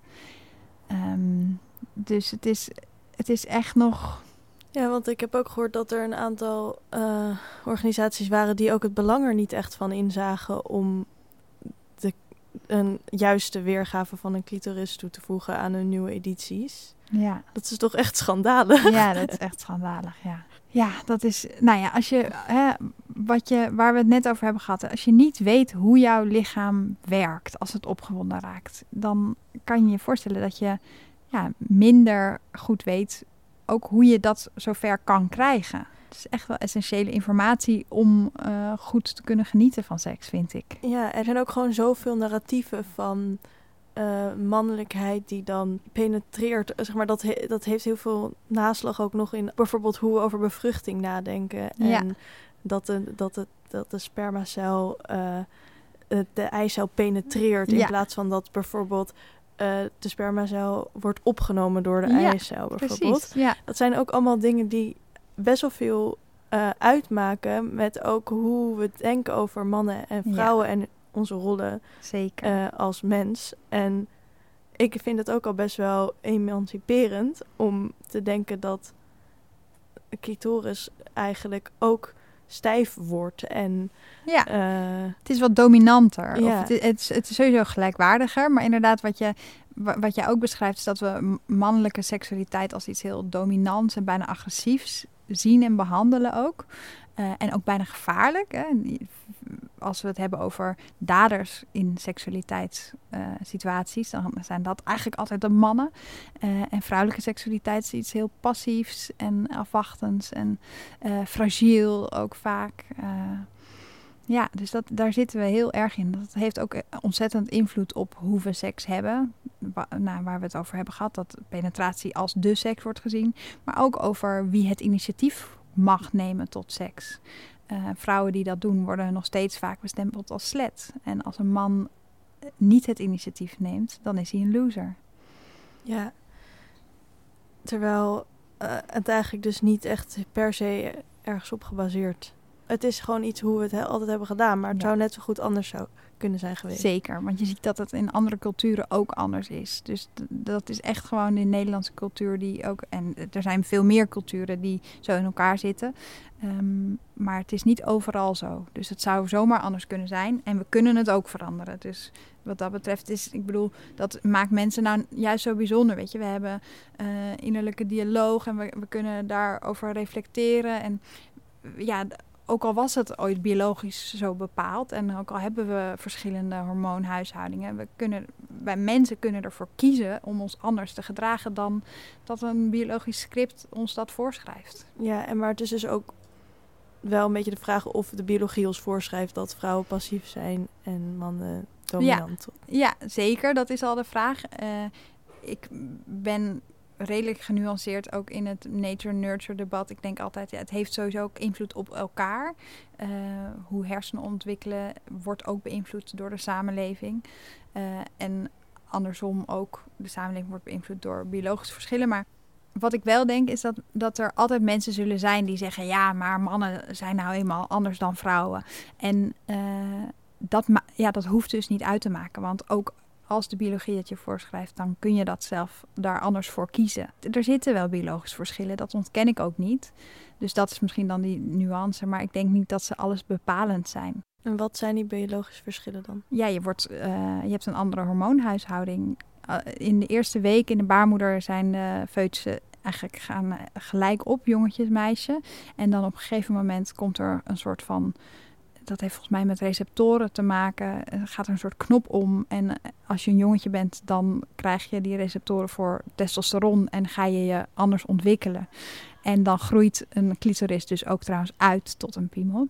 Ehm, dus het is, het is echt nog. Ja, want ik heb ook gehoord dat er een aantal eh, organisaties waren die ook het belang er niet echt van inzagen om de, een juiste weergave van een clitoris toe te voegen aan hun nieuwe edities. Ja, Dat is toch echt schandalig? ja dat is echt schandalig. Ja. ja, dat is. Nou ja, als je. Hè, wat je, waar we het net over hebben gehad. Als je niet weet hoe jouw lichaam werkt als het opgewonden raakt, dan kan je je voorstellen dat je ja, minder goed weet ook hoe je dat zover kan krijgen. Het is echt wel essentiële informatie om eh, goed te kunnen genieten van seks, vind ik. Ja, er zijn ook gewoon zoveel narratieven van eh, mannelijkheid die dan penetreert. Eh, Zeg maar, dat, he- dat heeft heel veel naslag ook nog in bijvoorbeeld hoe we over bevruchting nadenken. Ja. En dat de, dat het, dat de spermacel eh, de eicel penetreert. In Ja. plaats van dat bijvoorbeeld de spermacel wordt opgenomen door de Ja, eicel. Bijvoorbeeld. Precies. Ja, Dat zijn ook allemaal dingen die best wel veel uitmaken met ook hoe we denken over mannen en Ja. vrouwen en onze rollen zeker. eh, als mens. En ik vind het ook al best wel emanciperend om te denken dat clitoris eigenlijk ook stijf wordt en ja. eh, Het is wat dominanter. Ja. Of het, is, het, is, het is sowieso gelijkwaardiger. Maar inderdaad, wat, je, wa- wat jij ook beschrijft, is dat we mannelijke seksualiteit als iets heel dominants en bijna agressiefs zien en behandelen ook. Eh, en ook bijna gevaarlijk. Hè? Als we het hebben over daders in seksualiteitssituaties, dan zijn dat eigenlijk altijd de mannen. Eh, en vrouwelijke seksualiteit is iets heel passiefs en afwachtends en eh, fragiel ook vaak. Ja, dus dat, daar zitten we heel erg in. Dat heeft ook ontzettend invloed op hoe we seks hebben. Wa- nou, waar we het over hebben gehad, dat penetratie als de seks wordt gezien. Maar ook over wie het initiatief mag nemen tot seks. Eh, vrouwen die dat doen, worden nog steeds vaak bestempeld als slet. En als een man niet het initiatief neemt, dan is hij een loser. ja. Terwijl eh, het eigenlijk dus niet echt per se ergens op gebaseerd het is gewoon iets hoe we het he- altijd hebben gedaan. Maar het Ja. zou net zo goed anders zou kunnen zijn geweest. Zeker, want je ziet dat het in andere culturen ook anders is. Dus dat is echt gewoon de Nederlandse cultuur die ook... En er zijn veel meer culturen die zo in elkaar zitten. Ehm, maar het is niet overal zo. Dus het zou zomaar anders kunnen zijn. En we kunnen het ook veranderen. Dus wat dat betreft is... Ik bedoel, dat maakt mensen nou juist zo bijzonder, weet je. We hebben eh, innerlijke dialoog en we, we kunnen daarover reflecteren. En ja, ook al was het ooit biologisch zo bepaald en ook al hebben we verschillende hormoonhuishoudingen, we kunnen, wij mensen kunnen ervoor kiezen om ons anders te gedragen dan dat een biologisch script ons dat voorschrijft. Ja, en maar het is dus ook wel een beetje de vraag of de biologie ons voorschrijft dat vrouwen passief zijn en mannen dominant. Ja, zeker. Dat is al de vraag. Eh, ik ben redelijk genuanceerd ook in het nature-nurture debat. Ik denk altijd, ja, het heeft sowieso ook invloed op elkaar. Eh, hoe hersenen ontwikkelen wordt ook beïnvloed door de samenleving. Eh, en andersom ook, de samenleving wordt beïnvloed door biologische verschillen. Maar wat ik wel denk is dat, dat er altijd mensen zullen zijn die zeggen... ja, maar mannen zijn nou eenmaal anders dan vrouwen. En eh, dat, ja, dat hoeft dus niet uit te maken. Want ook als de biologie het je voorschrijft, dan kun je dat zelf daar anders voor kiezen. Er zitten wel biologische verschillen, dat ontken ik ook niet. Dus dat is misschien dan die nuance, maar ik denk niet dat ze alles bepalend zijn. En wat zijn die biologische verschillen dan? Ja, je, wordt, eh, je hebt een andere hormoonhuishouding. Uh, in de eerste week in de baarmoeder zijn de foetussen eigenlijk gaan eh, gelijk op, jongetjes, meisje. En dan op een gegeven moment komt er een soort van dat heeft volgens mij met receptoren te maken. Er gaat er een soort knop om. En eh, als je een jongetje bent, dan krijg je die receptoren voor testosteron en ga je je anders ontwikkelen. En dan groeit een clitoris dus ook trouwens uit tot een piemel.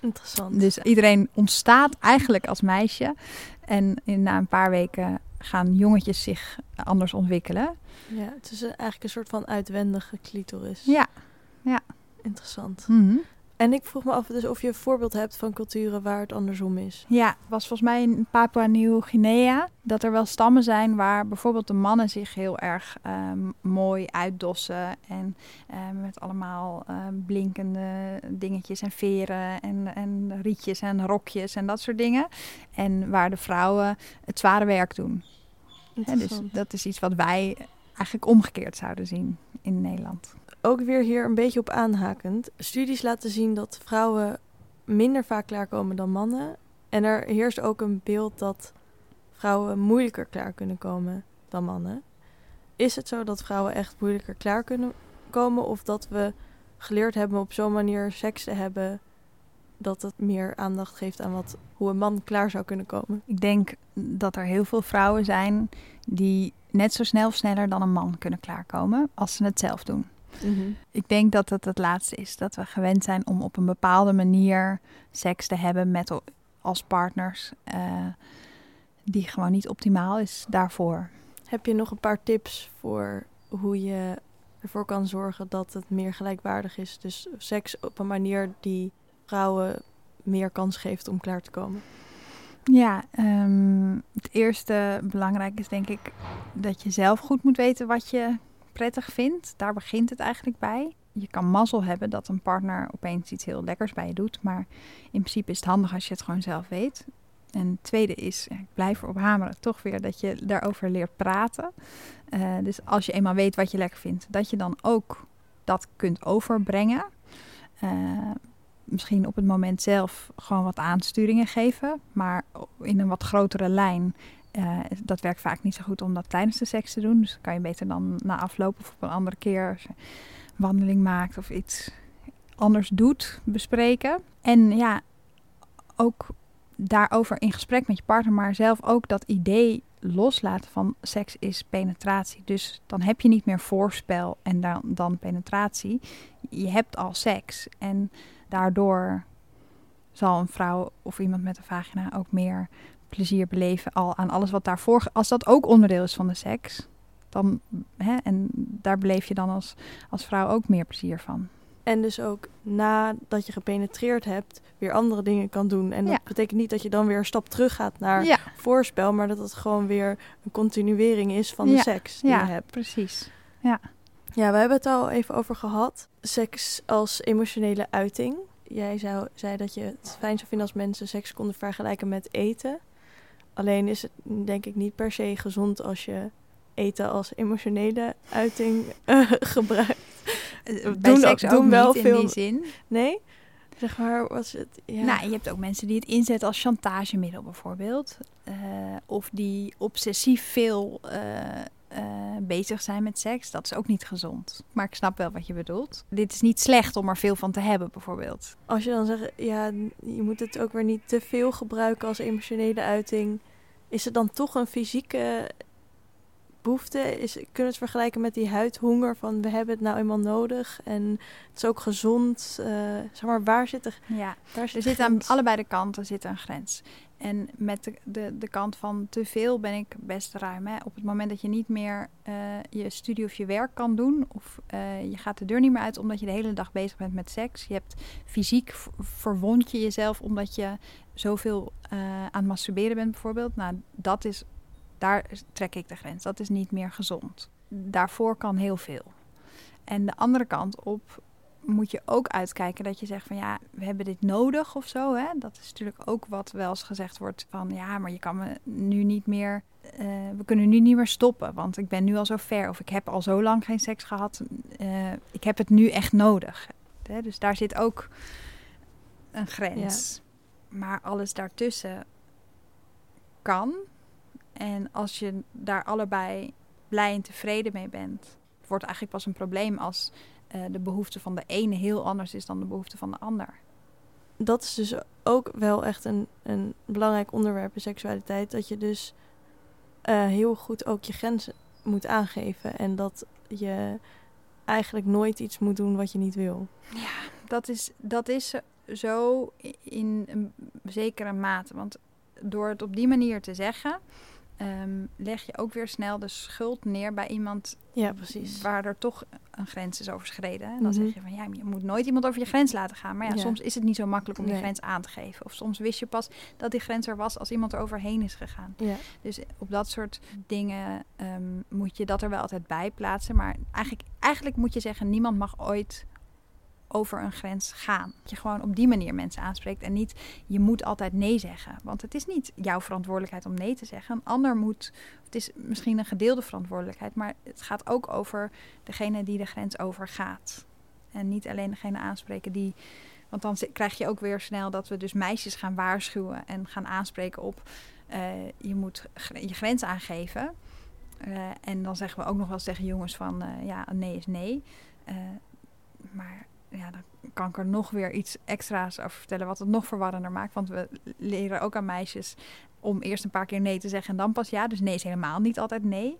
Interessant. Dus iedereen ontstaat eigenlijk als meisje. En in, na een paar weken gaan jongetjes zich anders ontwikkelen. Ja, het is eigenlijk een soort van uitwendige clitoris. Ja, ja. Interessant. Mm-hmm. En ik vroeg me af dus of je een voorbeeld hebt van culturen waar het andersom is. Ja, was volgens mij in Papua Nieuw-Guinea dat er wel stammen zijn waar bijvoorbeeld de mannen zich heel erg um, mooi uitdossen. En um, met allemaal um, blinkende dingetjes en veren en, en rietjes en rokjes en dat soort dingen. En waar de vrouwen het zware werk doen. Hè, dus dat is iets wat wij eigenlijk omgekeerd zouden zien in Nederland ook weer hier een beetje op aanhakend. Studies laten zien dat vrouwen minder vaak klaarkomen dan mannen. En er heerst ook een beeld dat vrouwen moeilijker klaar kunnen komen dan mannen. Is het zo dat vrouwen echt moeilijker klaar kunnen komen? Of dat we geleerd hebben op zo'n manier seks te hebben dat het meer aandacht geeft aan wat, hoe een man klaar zou kunnen komen? Ik denk dat er heel veel vrouwen zijn die net zo snel of sneller dan een man kunnen klaarkomen als ze het zelf doen. Mm-hmm. Ik denk dat het het laatste is. Dat we gewend zijn om op een bepaalde manier seks te hebben met als partners. Uh, die gewoon niet optimaal is daarvoor. Heb je nog een paar tips voor hoe je ervoor kan zorgen dat het meer gelijkwaardig is? Dus seks op een manier die vrouwen meer kans geeft om klaar te komen. Ja, um, het eerste belangrijk is denk ik dat je zelf goed moet weten wat je prettig vindt. Daar begint het eigenlijk bij. Je kan mazzel hebben dat een partner opeens iets heel lekkers bij je doet. Maar in principe is het handig als je het gewoon zelf weet. En het tweede is, ik blijf erop hameren, toch weer dat je daarover leert praten. Uh, dus als je eenmaal weet wat je lekker vindt, dat je dan ook dat kunt overbrengen. Uh, misschien op het moment zelf gewoon wat aansturingen geven. Maar in een wat grotere lijn uh, dat werkt vaak niet zo goed om dat tijdens de seks te doen. Dus kan je beter dan na afloop of op een andere keer als je wandeling maakt of iets anders doet, bespreken. En ja, ook daarover in gesprek met je partner, maar zelf ook dat idee loslaten van seks is penetratie. Dus dan heb je niet meer voorspel en dan, dan penetratie. Je hebt al seks en daardoor zal een vrouw of iemand met een vagina ook meer plezier beleven al aan alles wat daarvoor... Als dat ook onderdeel is van de seks, dan... Hè, en daar beleef je dan als, als vrouw ook meer plezier van. En dus ook nadat je gepenetreerd hebt, weer andere dingen kan doen. En dat ja. betekent niet dat je dan weer een stap terug gaat naar ja. voorspel, maar dat het gewoon weer een continuering is van de ja. seks die ja, je hebt. precies. Ja. Ja, we hebben het al even over gehad. Seks als emotionele uiting. jij zou, zei dat je het fijn zou vinden als mensen seks konden vergelijken met eten. Alleen is het denk ik niet per se gezond als je eten als emotionele uiting uh, gebruikt. Uh, bij doen, seks doen ook wel niet veel... in die zin. Nee? Zeg maar, was het... Ja. Nou, je hebt ook mensen die het inzetten als chantagemiddel bijvoorbeeld. Uh, of die obsessief veel bezig zijn met seks. Dat is ook niet gezond. Maar ik snap wel wat je bedoelt. Dit is niet slecht om er veel van te hebben bijvoorbeeld. Als je dan zegt, ja, je moet het ook weer niet te veel gebruiken als emotionele uiting. Is het dan toch een fysieke behoefte is, kunnen we het vergelijken met die huidhonger van we hebben het nou eenmaal nodig en het is ook gezond. Uh, zeg maar, waar zit er? Ja, daar zit er zit aan allebei de kanten zit een grens. En met de, de, de kant van te veel ben ik best ruim. Hè. Op het moment dat je niet meer uh, je studie of je werk kan doen, of uh, je gaat de deur niet meer uit omdat je de hele dag bezig bent met seks. Je hebt fysiek verwond je jezelf omdat je zoveel uh, aan het masturberen bent, bijvoorbeeld. Nou, dat is daar trek ik de grens. Dat is niet meer gezond. Daarvoor kan heel veel. En de andere kant op moet je ook uitkijken dat je zegt van ja, we hebben dit nodig of zo. Hè? Dat is natuurlijk ook wat wel eens gezegd wordt van ja, maar je kan me nu niet meer, uh, we kunnen nu niet meer stoppen, want ik ben nu al zo ver of ik heb al zo lang geen seks gehad. Uh, ik heb het nu echt nodig. Hè? Dus daar zit ook een grens. Ja. Maar alles daartussen kan. En als je daar allebei blij en tevreden mee bent, wordt eigenlijk pas een probleem als uh, de behoefte van de ene heel anders is dan de behoefte van de ander. Dat is dus ook wel echt een, een belangrijk onderwerp in seksualiteit. Dat je dus uh, heel goed ook je grenzen moet aangeven. En dat je eigenlijk nooit iets moet doen wat je niet wil. Ja, dat is, dat is zo in een zekere mate. Want door het op die manier te zeggen, um, leg je ook weer snel de schuld neer bij iemand ja, precies. waar er toch een grens is overschreden. En dan zeg mhm. je van ja, je moet nooit iemand over je grens laten gaan. Maar ja, soms is het niet zo makkelijk om nee. die grens aan te geven. Of soms wist je pas dat die grens er was als iemand er overheen is gegaan. Ja. Dus op dat soort dingen um, moet je dat er wel altijd bij plaatsen. Maar eigenlijk, eigenlijk moet je zeggen, niemand mag ooit over een grens gaan. Dat je gewoon op die manier mensen aanspreekt en niet je moet altijd nee zeggen. Want het is niet jouw verantwoordelijkheid om nee te zeggen. Een ander moet, het is misschien een gedeelde verantwoordelijkheid, maar het gaat ook over degene die de grens overgaat. En niet alleen degene aanspreken die. Want dan krijg je ook weer snel dat we dus meisjes gaan waarschuwen en gaan aanspreken op uh, je moet je grens aangeven. Uh, en dan zeggen we ook nog wel eens tegen jongens van uh, ja, nee is nee. maar ja, dan kan ik er nog weer iets extra's over vertellen, wat het nog verwarrender maakt. Want we leren ook aan meisjes om eerst een paar keer nee te zeggen en dan pas ja. Dus nee is helemaal niet altijd nee.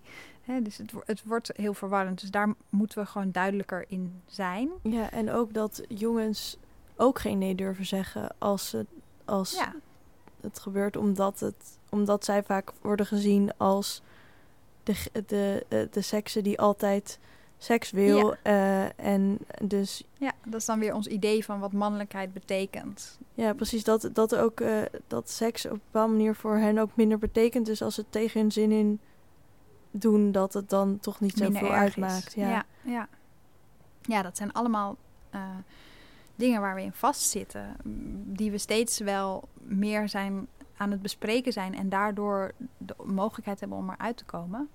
dus het, het wordt heel verwarrend. Dus daar moeten we gewoon duidelijker in zijn. Ja, en ook dat jongens ook geen nee durven zeggen als, het, als ja. het gebeurt, omdat, het, omdat zij vaak worden gezien als de, de, de, de seksen die altijd seks wil. Uh, en dus... Ja, dat is dan weer ons idee van wat mannelijkheid betekent. Ja, precies. Dat, dat ook uh, dat seks op een bepaalde manier voor hen ook minder betekent. Dus als ze het tegen hun zin in doen, dat het dan toch niet zoveel uitmaakt. Ja. ja. Ja, ja. dat zijn allemaal uh, dingen waar we in vastzitten. Die we steeds wel meer zijn aan het bespreken zijn en daardoor de mogelijkheid hebben om eruit te komen.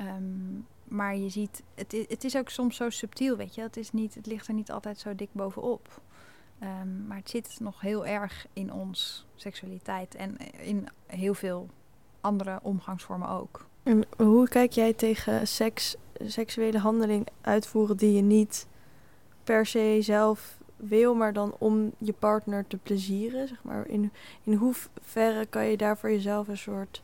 Um, maar je ziet, het het is ook soms zo subtiel, weet je. Het, is niet, het ligt er niet altijd zo dik bovenop. Um, maar het zit nog heel erg in ons seksualiteit en in heel veel andere omgangsvormen ook. En hoe kijk jij tegen seks, seksuele handeling uitvoeren die je niet per se zelf wil, maar dan om je partner te plezieren? Zeg maar. in, in hoeverre kan je daar voor jezelf een soort.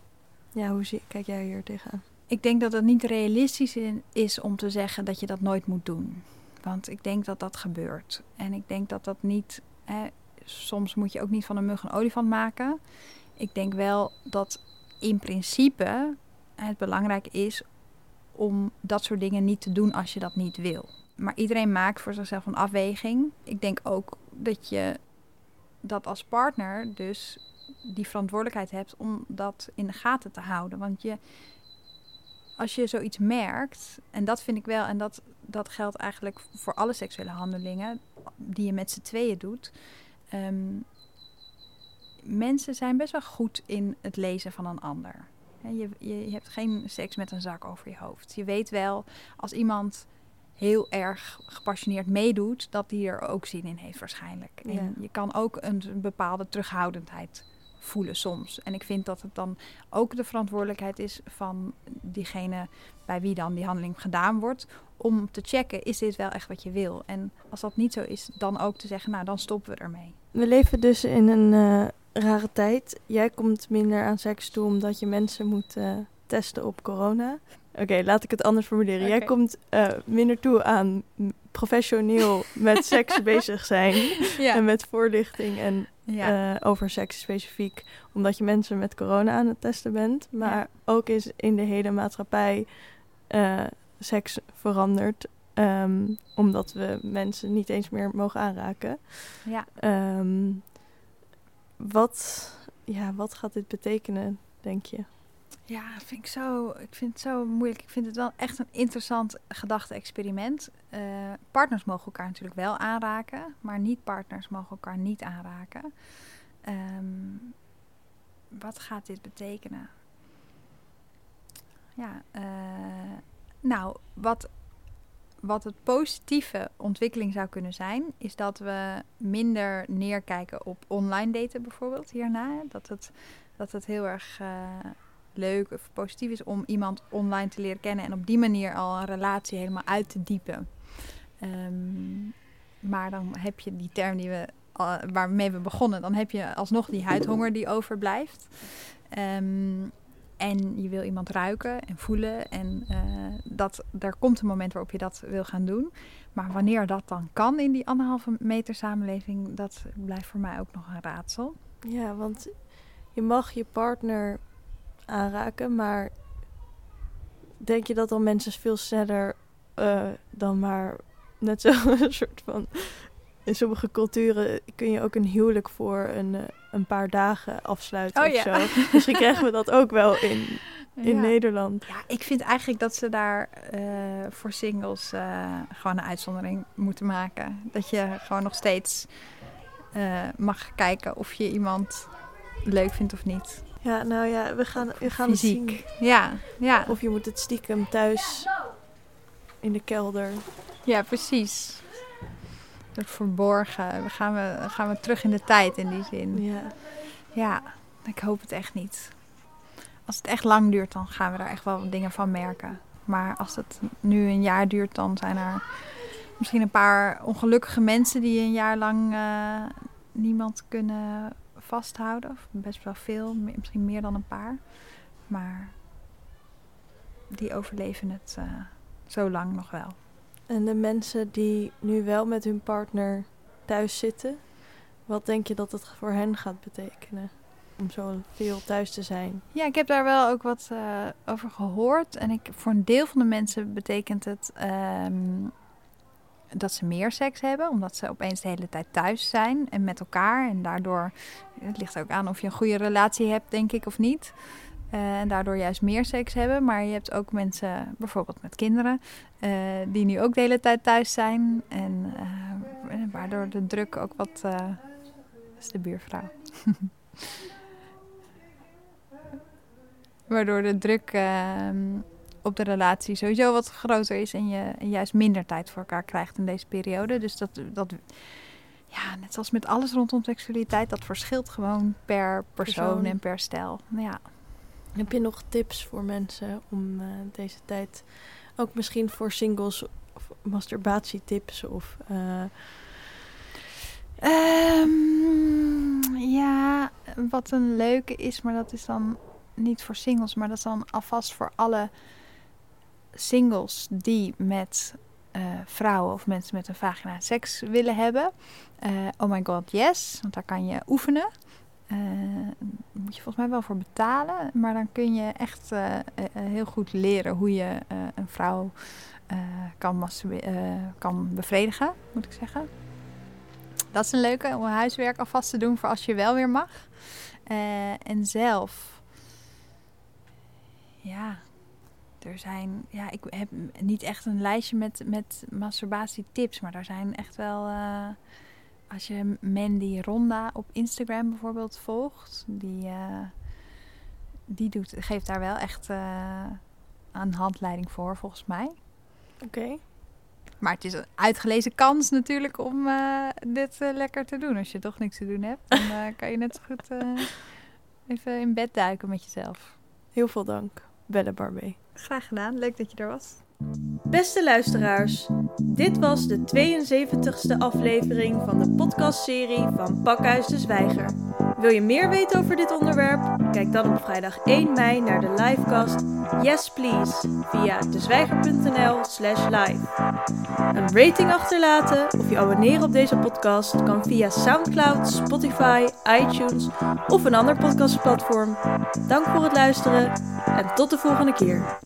Ja, hoe zie, kijk jij hier tegenaan? Ik denk dat het niet realistisch is om te zeggen dat je dat nooit moet doen. Want ik denk dat dat gebeurt. En ik denk dat dat niet. Hè, soms moet je ook niet van een mug een olifant maken. Ik denk wel dat in principe het belangrijk is om dat soort dingen niet te doen als je dat niet wil. Maar iedereen maakt voor zichzelf een afweging. Ik denk ook dat je dat als partner dus die verantwoordelijkheid hebt om dat in de gaten te houden. Want je, als je zoiets merkt, en dat vind ik wel, en dat, dat geldt eigenlijk voor alle seksuele handelingen. die je met z'n tweeën doet. Ehm, mensen zijn best wel goed in het lezen van een ander. Je, je, hebt geen seks met een zak over je hoofd. Je weet wel als iemand heel erg gepassioneerd meedoet, dat die er ook zin in heeft waarschijnlijk. En je kan ook een, bepaalde terughoudendheid voelen soms. En ik vind dat het dan ook de verantwoordelijkheid is van diegene bij wie dan die handeling gedaan wordt, om te checken, is dit wel echt wat je wil? En als dat niet zo is, dan ook te zeggen, nou dan stoppen we ermee. We leven dus in een uh, rare tijd. Jij komt minder aan seks toe omdat je mensen moet uh, testen op corona. Oké, laat ik het anders formuleren. Okay. Jij komt uh, minder toe aan professioneel met seks bezig zijn. Ja. En met voorlichting en ja. uh, over seks specifiek. Omdat je mensen met corona aan het testen bent. Maar ja. ook is in de hele maatschappij uh, seks veranderd. Um, omdat we mensen niet eens meer mogen aanraken. Ja. Um, wat, ja, wat gaat dit betekenen, denk je? Ja, vind ik, zo, ik vind het zo moeilijk. Ik vind het wel echt een interessant gedachte-experiment. Uh, partners mogen elkaar natuurlijk wel aanraken, maar niet-partners mogen elkaar niet aanraken. Um, wat gaat dit betekenen? Ja, uh, nou, wat, wat het positieve ontwikkeling zou kunnen zijn, is dat we minder neerkijken op online daten bijvoorbeeld hierna. Dat het, dat het heel erg. Uh, leuk of positief is om iemand online te leren kennen en op die manier al een relatie helemaal uit te diepen. Um, maar dan heb je die term die we, waarmee we begonnen, dan heb je alsnog die huidhonger die overblijft. Um, en je wil iemand ruiken en voelen. En uh, dat, er komt een moment waarop je dat wil gaan doen. Maar wanneer dat dan kan in die anderhalve meter samenleving, dat blijft voor mij ook nog een raadsel. Ja, want je mag je partner aanraken. Maar denk je dat dan mensen veel sneller uh, dan maar net zo een soort van. In sommige culturen kun je ook een huwelijk voor een, uh, een paar dagen afsluiten oh, of ja. zo. Misschien krijgen we dat ook wel in, in ja. Nederland. Ja, ik vind eigenlijk dat ze daar uh, voor singles gewoon een uitzondering moeten maken. Dat je gewoon nog steeds mag kijken of je iemand leuk vindt of niet. Ja, nou ja, we gaan, we gaan Fysiek. het zien. Ja, ja. Of je moet het stiekem thuis in de kelder. Ja, precies. Het verborgen. We gaan, we, gaan we terug in de tijd in die zin. Ja. Ja, ik hoop het echt niet. Als het echt lang duurt, dan gaan we daar echt wel dingen van merken. Maar als het nu een jaar duurt, dan zijn er misschien een paar ongelukkige mensen die een jaar lang uh, niemand kunnen vasthouden. Of best wel veel, misschien meer dan een paar. Maar die overleven het uh, zo lang nog wel. En de mensen die nu wel met hun partner thuis zitten, wat denk je dat het voor hen gaat betekenen? Om zo veel thuis te zijn. Ja, ik heb daar wel ook wat uh, over gehoord. En ik, voor een deel van de mensen betekent het um, dat ze meer seks hebben, omdat ze opeens de hele tijd thuis zijn en met elkaar. En daardoor, het ligt ook aan of je een goede relatie hebt, denk ik, of niet. Uh, en daardoor juist meer seks hebben. Maar je hebt ook mensen, bijvoorbeeld met kinderen, uh, die nu ook de hele tijd thuis zijn. En uh, waardoor de druk ook wat. is de buurvrouw. waardoor de druk ehm, op de relatie sowieso wat groter is en je juist minder tijd voor elkaar krijgt in deze periode. Dus dat, dat ja, net zoals met alles rondom seksualiteit, dat verschilt gewoon per persoon, persoon. en per stijl. Ja. Heb je nog tips voor mensen om uh, deze tijd, ook misschien voor singles, of masturbatietips of... Uh... Um, ja, wat een leuke is, maar dat is dan niet voor singles, maar dat is dan alvast voor alle singles die met uh, vrouwen of mensen met een vagina seks willen hebben. Uh, oh my god, yes. Want daar kan je oefenen. Uh, moet je volgens mij wel voor betalen. Maar dan kun je echt heel goed leren hoe je een vrouw kan, kan bevredigen, moet ik zeggen. Dat is een leuke om huiswerk alvast te doen voor als je wel weer mag. en zelf. Ja, er zijn, ja, ik heb niet echt een lijstje met, met masturbatietips, maar er zijn echt wel. eh, als je Mandy Ronda op Instagram bijvoorbeeld volgt, die, eh, die doet, geeft daar wel echt eh, een handleiding voor, volgens mij. Oké. Maar het is een uitgelezen kans natuurlijk om dit lekker te doen. Als je toch niks te doen hebt, dan kan je net zo goed even in bed duiken met jezelf. Heel veel dank, Belle Barbé. Graag gedaan, leuk dat je er was. Beste luisteraars, dit was de 72e aflevering van de podcastserie van Pakhuis de Zwijger. Wil je meer weten over dit onderwerp? Kijk dan op vrijdag 1 mei naar de livecast Yes Please via dezwijger.nl slash live. Een rating achterlaten of je abonneren op deze podcast kan via Soundcloud, Spotify, iTunes of een ander podcastplatform. Dank voor het luisteren en tot de volgende keer.